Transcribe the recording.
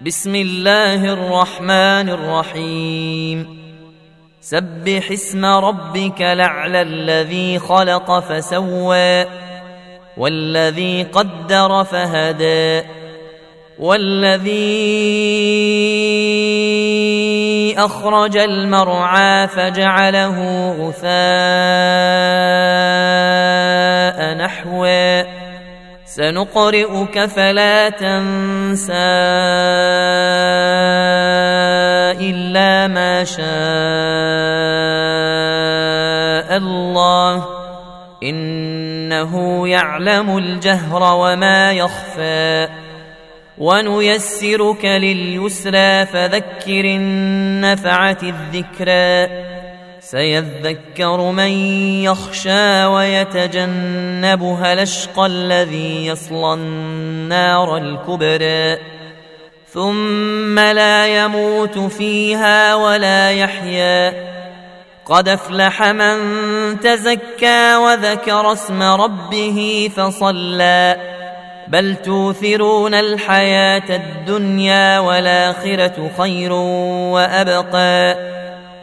بسم الله الرحمن الرحيم. سبح اسم ربك لعلى الذي خلق فسوى والذي قدر فهدى والذي أخرج المرعى فجعله غثاء نحوه سنقرئك فلا تنسى إلا ما شاء الله إنه يعلم الجهر وما يخفى ونيسرك لليسرى فذكر النفعه الذكرى سيذكر من يخشى ويتجنبها الأشقى الذي يصلى النار الكبرى. ثم لا يموت فيها ولا يحيا. قد أفلح من تزكى وذكر اسم ربه فصلى. بل توثرون الحياة الدنيا والآخرة خير وأبقى.